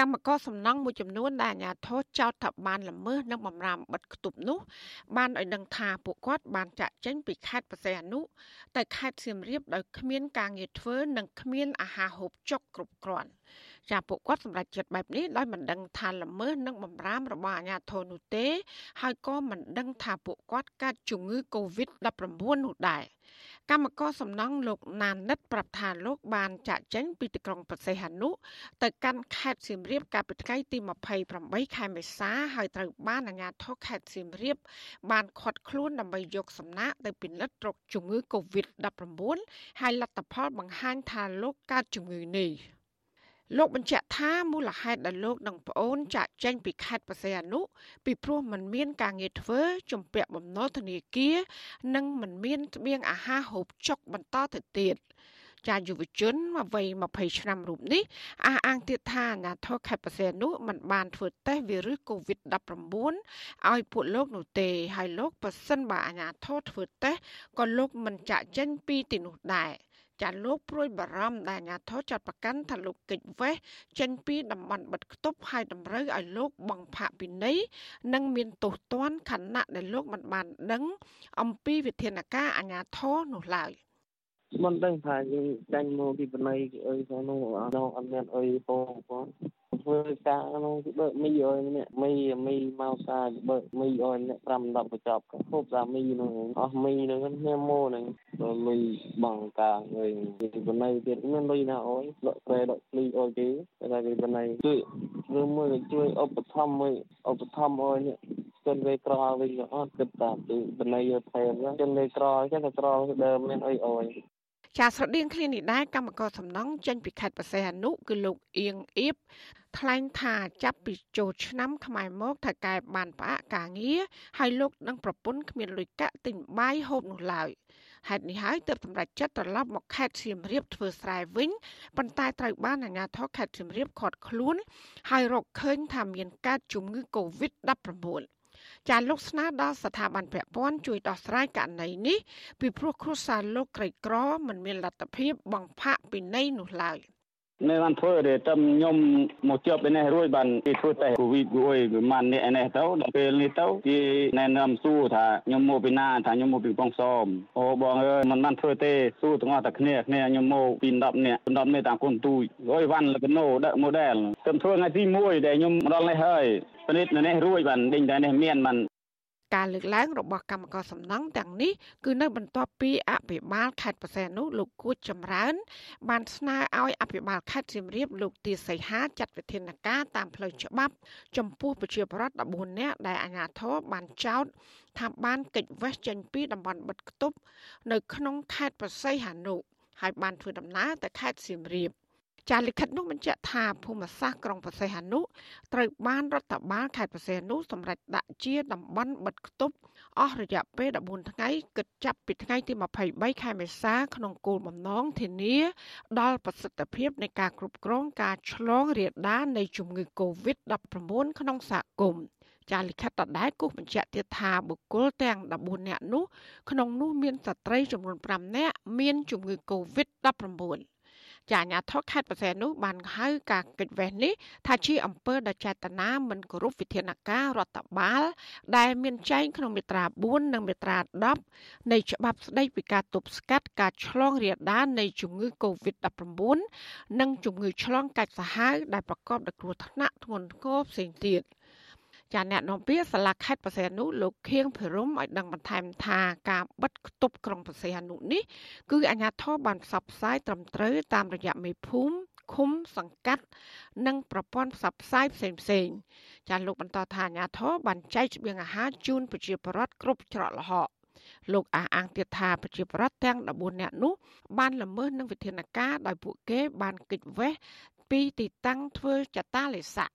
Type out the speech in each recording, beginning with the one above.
កម្មករសំណង់មួយចំនួនដែលអាជ្ញាធរចោទថាបានល្មើសនិងបំរាមបិទគប់នោះ បានឲ្យដឹងថាពួកគាត់បានចាក់ចេញពីខេត្តបរសៃអនុទៅខេត្តសៀមរាបដោយគ្មានការងារធ្វើ និងគ្មានអាហារហូបចុកគ្រប់គ្រាន់ចាពួកគាត់សម្រេចចិត្តបែបនេះដោយមិនដឹងថាល្មើសនិងបំរាមរបស់អាជ្ញាធរនោះទេ ហើយក៏មិនដឹងថាពួកគាត់កើតជំងឺ Covid-19 នោះដែរ កម្មករសំណង់លោកណាននិតប្រាប់ថាលោកបានចាក់ចេញពីទីក្រុងប្រសេះហនុទៅកាន់ខេត្តសៀមរាបកាលពីថ្ងៃទី28ខែមេសាហើយត្រូវបានអាជ្ញាធរខេត្តសៀមរាប បានឃាត់ខ្លួនដើម្បីយកសំណាក់ទៅពិនិត្យរោគជំងឺ Covid-19 ហើយលទ្ធផលបង្ហាញថាលោកកើតជំងឺនេះ។ លោកបញ្ជាក់ថាមូលហេតុដែលលោកនិងប្អូនចាក់ចេញពីខេត្តបរសៃអនុពីព្រោះมันមានការងារធ្វើជំពាក់បំណុលធនាគារនិងมันមានស្បៀងអាហារហូបចុកបន្តទៅទៀតចាយុវជនវ័យ20ឆ្នាំរូបនេះអះអាងទៀតថាអាញាធរខេត្តបរសៃអនុមិនបានធ្វើតេស្តវីរុស COVID-19 ឲ្យពួកលោកនោះទេហើយលោកប៉ះសិនបើអាញាធរធ្វើតេស្តក៏លោកមិនចាក់ចេញពីទីនោះដែរ ចាលោកព្រួយបារម្ភដែលអាញាធរចាត់ប្រកាន់ថាលោកកិច្ចវេះចេញពីតំបន់បិទគប់ហើយតម្រូវឲ្យលោកបងផាកពិន័យនិងមានទោសទណ្ឌខណៈដែលលោកមិនបានដឹង អំពីវិធានការអាញាធរនោះឡើយមិនដឹងថាយើងចាញ់មកពីបណៃអីផងនោះអត់អត់មានអីផងផង ធ្វើការនោះគឺបើមីអើយម្នាក់មីមីមកសារបើមីអើយម្នាក់5 10កញ្ចប់ហូបសាមីនោះអស់មីនឹងខ្ញុំមកនឹងដល់មីបងការវិញពីបណៃទៀតមានលុយណាអើយលក់ត្រែលក់ភ្លីអើយគេតែពីបណៃជួយឬមួយជួយឧបត្ថម្ភមួយឧបត្ថម្ភអើយនេះជនវេក្រវិញអត់គិតតាមពីបណៃថែមជនវេក្រចឹងតែក្រដើមមានអីអើយចាស្រដៀងគ្នានេះដែរកម្មករសំណង់ចេញពីខេត្តបរសៃអនុគឺលោកអៀងអៀប ថ្លែងថាចាប់ពីចូលឆ្នាំខ្មែរមកថៅកែបានផ្អាកការងារហើយលោកនិងប្រពន្ធគ្មានលុយកាក់ទិញបាយហូបនោះឡើយហេតុនេះហើយទើបសម្រេចចិត្តត្រឡប់មកខេត្តសៀមរាបធ្វើស្រែវិញប៉ុន្តែត្រូវបានអាជ្ញាធរខេត្តសៀមរាបឃាត់ខ្លួន ហើយរកឃើញថាមានកើតជំងឺ Covid-19 ចាលោកស្នើដល់ស្ថាប័នពាក់ព័ន្ធជួយដោះស្រាយករណីនេះពីព្រោះគ្រួសារលោកក្រីក្រមិនមានលទ្ធភាពបង្ផាកពីនៃនោះឡើយ។ នៅបានធ្វើតែតែខ្ញុំមកជាប់ឯនេះរួចបានគេធ្វើតែកូវីដរួយប្រហែលនេះឯនេះទៅដល់ពេលនេះទៅគេណែនាំសួរថាខ្ញុំមកពីណាថាខ្ញុំមកពីបងសមអូបងអើយមិនបានធ្វើទេសួរទាំងអស់តែគ្នាគ្នាខ្ញុំមកពី10នាក់10នាក់តាមគុនទូចអើយវ៉ាន់លកណូដឹក model ខ្ញុំធ្វើថ្ងៃទី1ដែលខ្ញុំមកដល់នេះហើយពនិតនៅនេះរួចបានដេញតែនេះមានបាន ការលើកឡើងរបស់កម្មករសំណង់ទាំងនេះគឺនៅបន្ទាប់ពីអភិបាលខេត្តបរសៃនុលោកគួចចម្រើន បានស្នើឲ្យអភិបាលខេត្តសៀមរាបលោកទាសីហាចាត់វិធានការតាមផ្លូវច្បាប់ ចំពោះប្រជាពលរដ្ឋ14នាក់ដែលអាជ្ញាធរបានចោទថាបានកិច្ចវេះចេញពីតំបន់បិទគប់នៅក្នុងខេត្តបរសៃហនុហើយបានធ្វើដំណើរទៅខេត្តសៀមរាប ចាលិខិតនោះបញ្ជាក់ថាភូមិសាស្ត្រក្រុងប្រសេះអនុត្រូវបានរដ្ឋបាលខេត្តប្រសេះអនុសម្រេចដាក់ជាតំបន់បិទគប់អស់រយៈពេល14ថ្ងៃគិតចាប់ពីថ្ងៃទី23ខែមេសាក្នុងគោលបំណងធានា ដល់ប្រសិទ្ធភាពនៃការគ្រប់គ្រងការឆ្លងរាលដាលនៃជំងឺ Covid-19 ក្នុងសហគមន៍ចាលិខិតដដែលគូសបញ្ជាក់ទៀតថាបុគ្គលទាំង14នាក់នោះក្នុងនោះមានស្ត្រីចំនួន5នាក់មានជំងឺ Covid-19 ចាអាញាធរខេត្តបរសៃនោះបានហៅការកិច្ចវេះនេះថាជាអំពើដែលចេតនាមិនគោរពវិធានការរដ្ឋបាល ដែលមានចែងក្នុងមាត្រា4និងមាត្រា10នៃច្បាប់ស្តីពីការទប់ស្កាត់ការឆ្លងរាលដាលនៃជំងឺ Covid-19 និងជំងឺឆ្លងកាចសាហាវដែលប្រកបដោយគ្រោះថ្នាក់ធ្ងន់ធ្ងរផ្សេងទៀត។ ចាអ្នកនាំពាក្យសាលាខេត្តបរសៃអនុលោកខៀងភិរមឲ្យដឹងបន្ថែមថាការបិទគប់ក្រុងបរសៃអនុនេះគឺអាជ្ញាធរបានផ្សព្វផ្សាយត្រឹមត្រូវតាមរយៈមេភូមិឃុំសង្កាត់ និងប្រព័ន្ធផ្សព្វផ្សាយផ្សេងផ្សេងចាលោកបន្តថាអាជ្ញាធរបានចែកស្បៀងអាហារជូនប្រជាពលរដ្ឋគ្រប់ច្រកល្ហកលោកអះអាងទៀតថាប្រជាពលរដ្ឋទាំង14នាក់នោះបានល្មើសនឹងវិធានការដោយពួកគេបានគេចវេះពីទីតាំងធ្វើចតាលេស័ក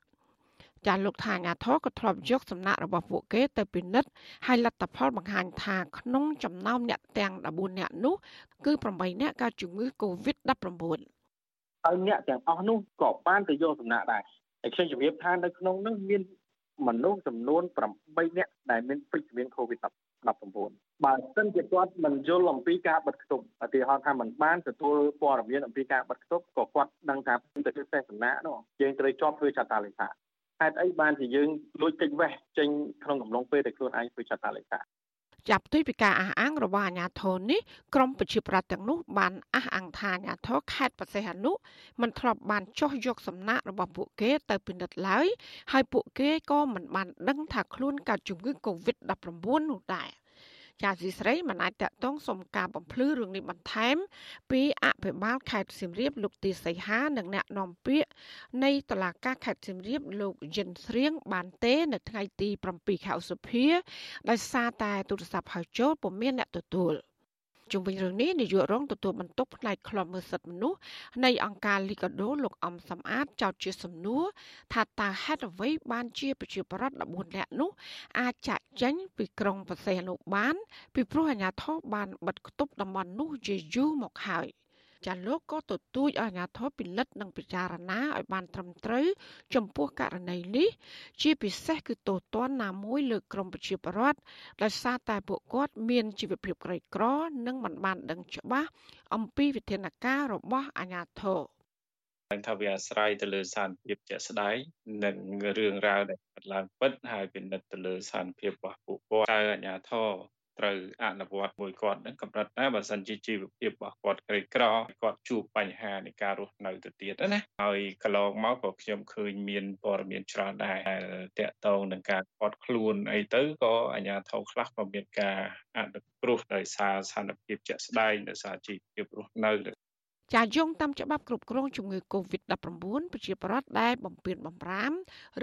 ចាលោកថាអាញាធរក៏ធ្លាប់យកសំណាក់របស់ពួកគេទៅពិនិត្យហើយលទ្ធផលបង្ហាញថាក្នុងចំណោមអ្នកទាំង14អ្នកនោះគឺ8អ្នកកើតជំងឺ Covid-19 ហើយអ្នកទាំងអស់នោះក៏បានទៅយកសំណាក់ដែរហើយខ្ញុំជម្រាបថានៅក្នុងនោះមានមនុស្សចំនួន8នាក់ដែលមានពេជ្រជំនាញ COVID-19 19បើសិនជាគាត់មិនយល់អំពីការបិទគប់ឧទាហរណ៍ថាមិនបានទទួលព័ត៌មានអំពីការបិទគប់ក៏គាត់ដឹងថាទៅធ្វើទេសនានោះយើងត្រូវជាប់ធ្វើចតាលេខា ហេតុអីបានជាយើងលួចតិចវេះចេញក្នុងកំឡុងពេលដែលខ្លួនឯងធ្វើចតាលេខាចាប់ទុយពីការអះអាងរបស់អាជ្ញាធរនេះក្រមប្រជាប្រដ្ឋទាំងនោះបានអះអាងថាអាជ្ញាធរខេត្តបរសេះអនុមិនធ្លាប់បានចោះយកសំណាក់របស់ពួកគេទៅពិនិត្យឡើយហើយពួកគេក៏មិនបានដឹងថាខ្លួនកើតជំងឺ Covid-19 នោះដែរ ចាស៊ីស្រីមិនអាចតតងសុំការបំភ្លឺរឿងនេះបន្ថែម ពីអភិបាលខេត្តសៀមរាបលោកទីសីហានិងអ្នកនាំពាក្យនៃតុលាការខេត្តសៀមរាបលោកយិនស្រៀងបានទេ នៅថ្ងៃទី7ខែឧសភាដោយសារតែទូរស័ព្ទហៅចូលពុំមានអ្នកទទួល។ ជុំវិញរឿងនេះនាយករងទទួលបន្ទុកផ្នែកខ្លំមើលសិទ្ធិមនុស្សនៃអង្គការលីកាដូលោកអំសំអាតចោទជាសំណួរថាតើហេតុអ្វីបានជាប្រជាប្រដ្ឋ14នាក់នោះអាចចាក់ចេញពីក្រុងប្រសេះនោះបាន ពីព្រោះអាជ្ញាធរបានបិទគប់តំបន់នោះជាយូរមកហើយ។ ចាលោកក៏ទទូចឲ្យអាជ្ញាធរពិនិត្យនិងពិចារណាឲ្យបានត្រឹមត្រូវចំពោះករណីនេះជាពិសេសគឺទោសទណ្ឌណាមួយលើក្រមប្រជាពលរដ្ឋដោយសារតែពួកគាត់មានជីវភាពក្រីក្រ និងមិនបានដឹងច្បាស់អំពីវិធានការរបស់អាជ្ញាធរឃើញថាវាអាស្រ័យទៅលើសានភាពជាក់ស្ដែងនិងរឿងរ៉ាវដែលកើតឡើងពិតហើយពិនិត្យទៅលើសានភាពរបស់ពួកគាត់តើអាជ្ញាធរ ត្រូវអនុវត្តមួយគាត់នឹងកម្រិតណាបើសិនជាជីវភាពរបស់គាត់ក្រីក្រគាត់ជួបបញ្ហានៃការរស់នៅទៅទៀតណាហើយកន្លងមកក៏ខ្ញុំឃើញមានព័ត៌មានច្រើនដែរតាក់ទងនឹងការគាត់ខ្លួនអីទៅក៏អាជ្ញាធរខ្លះក៏មានការអនុគ្រោះដោយសារស្ថានភាពជាក់ស្ដែងដោយសារជីវភាពរស់នៅចាយងតាមច្បាប់គ្រប់គ្រងជំងឺ Covid-19 ប្រជាប្រដ្ឋដែលបំពេញបំរាម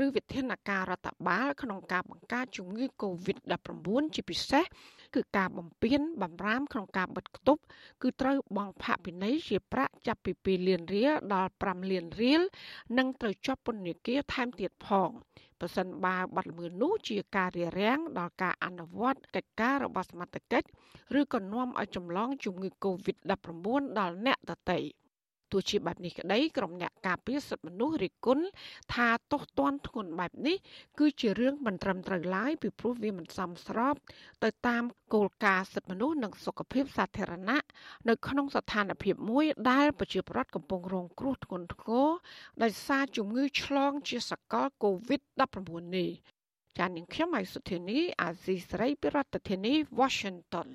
ឬវិធានការរដ្ឋបាលក្នុងការបង្ការជំងឺ Covid-19 ជាពិសេស គឺការបំពេញបំរាមក្នុងការបិទគប់គឺត្រូវបង់ផាកពិន័យជាប្រាក់ចាប់ពី2លានរៀលដល់5លានរៀលនិងត្រូវជាប់ពន្ធនាគារថែមទៀតផងប្រសិនបើបាត់ល្មើសនោះជាការរារាំងដល់ការអនុវត្តកិច្ចការរបស់សមត្ថកិច្ចឬក៏នាំឲ្យចម្លងជំងឺ Covid-19 ដល់អ្នកដទៃ។ ទោះជាបែបនេះក្តីក្រុមអ្នកការពារសិទ្ធិមនុស្សរិះគន់ថាទោសទណ្ឌធ្ងន់បែបនេះគឺជារឿងមិនត្រឹមត្រូវឡើយពីព្រោះវាមិនសមស្រប ទៅតាមគោលការណ៍សិទ្ធិមនុស្សនិងសុខភាពសាធារណៈនៅក្នុងស្ថានភាពមួយដែលប្រជាពលរដ្ឋកំពុងរងគ្រោះធ្ងន់ធ្ងរដោយសារជំងឺឆ្លងជាសកល COVID-19 នេះចាននាងខ្ញុំហៃសុធានីអាស៊ីសេរីពីរដ្ឋធានី Washington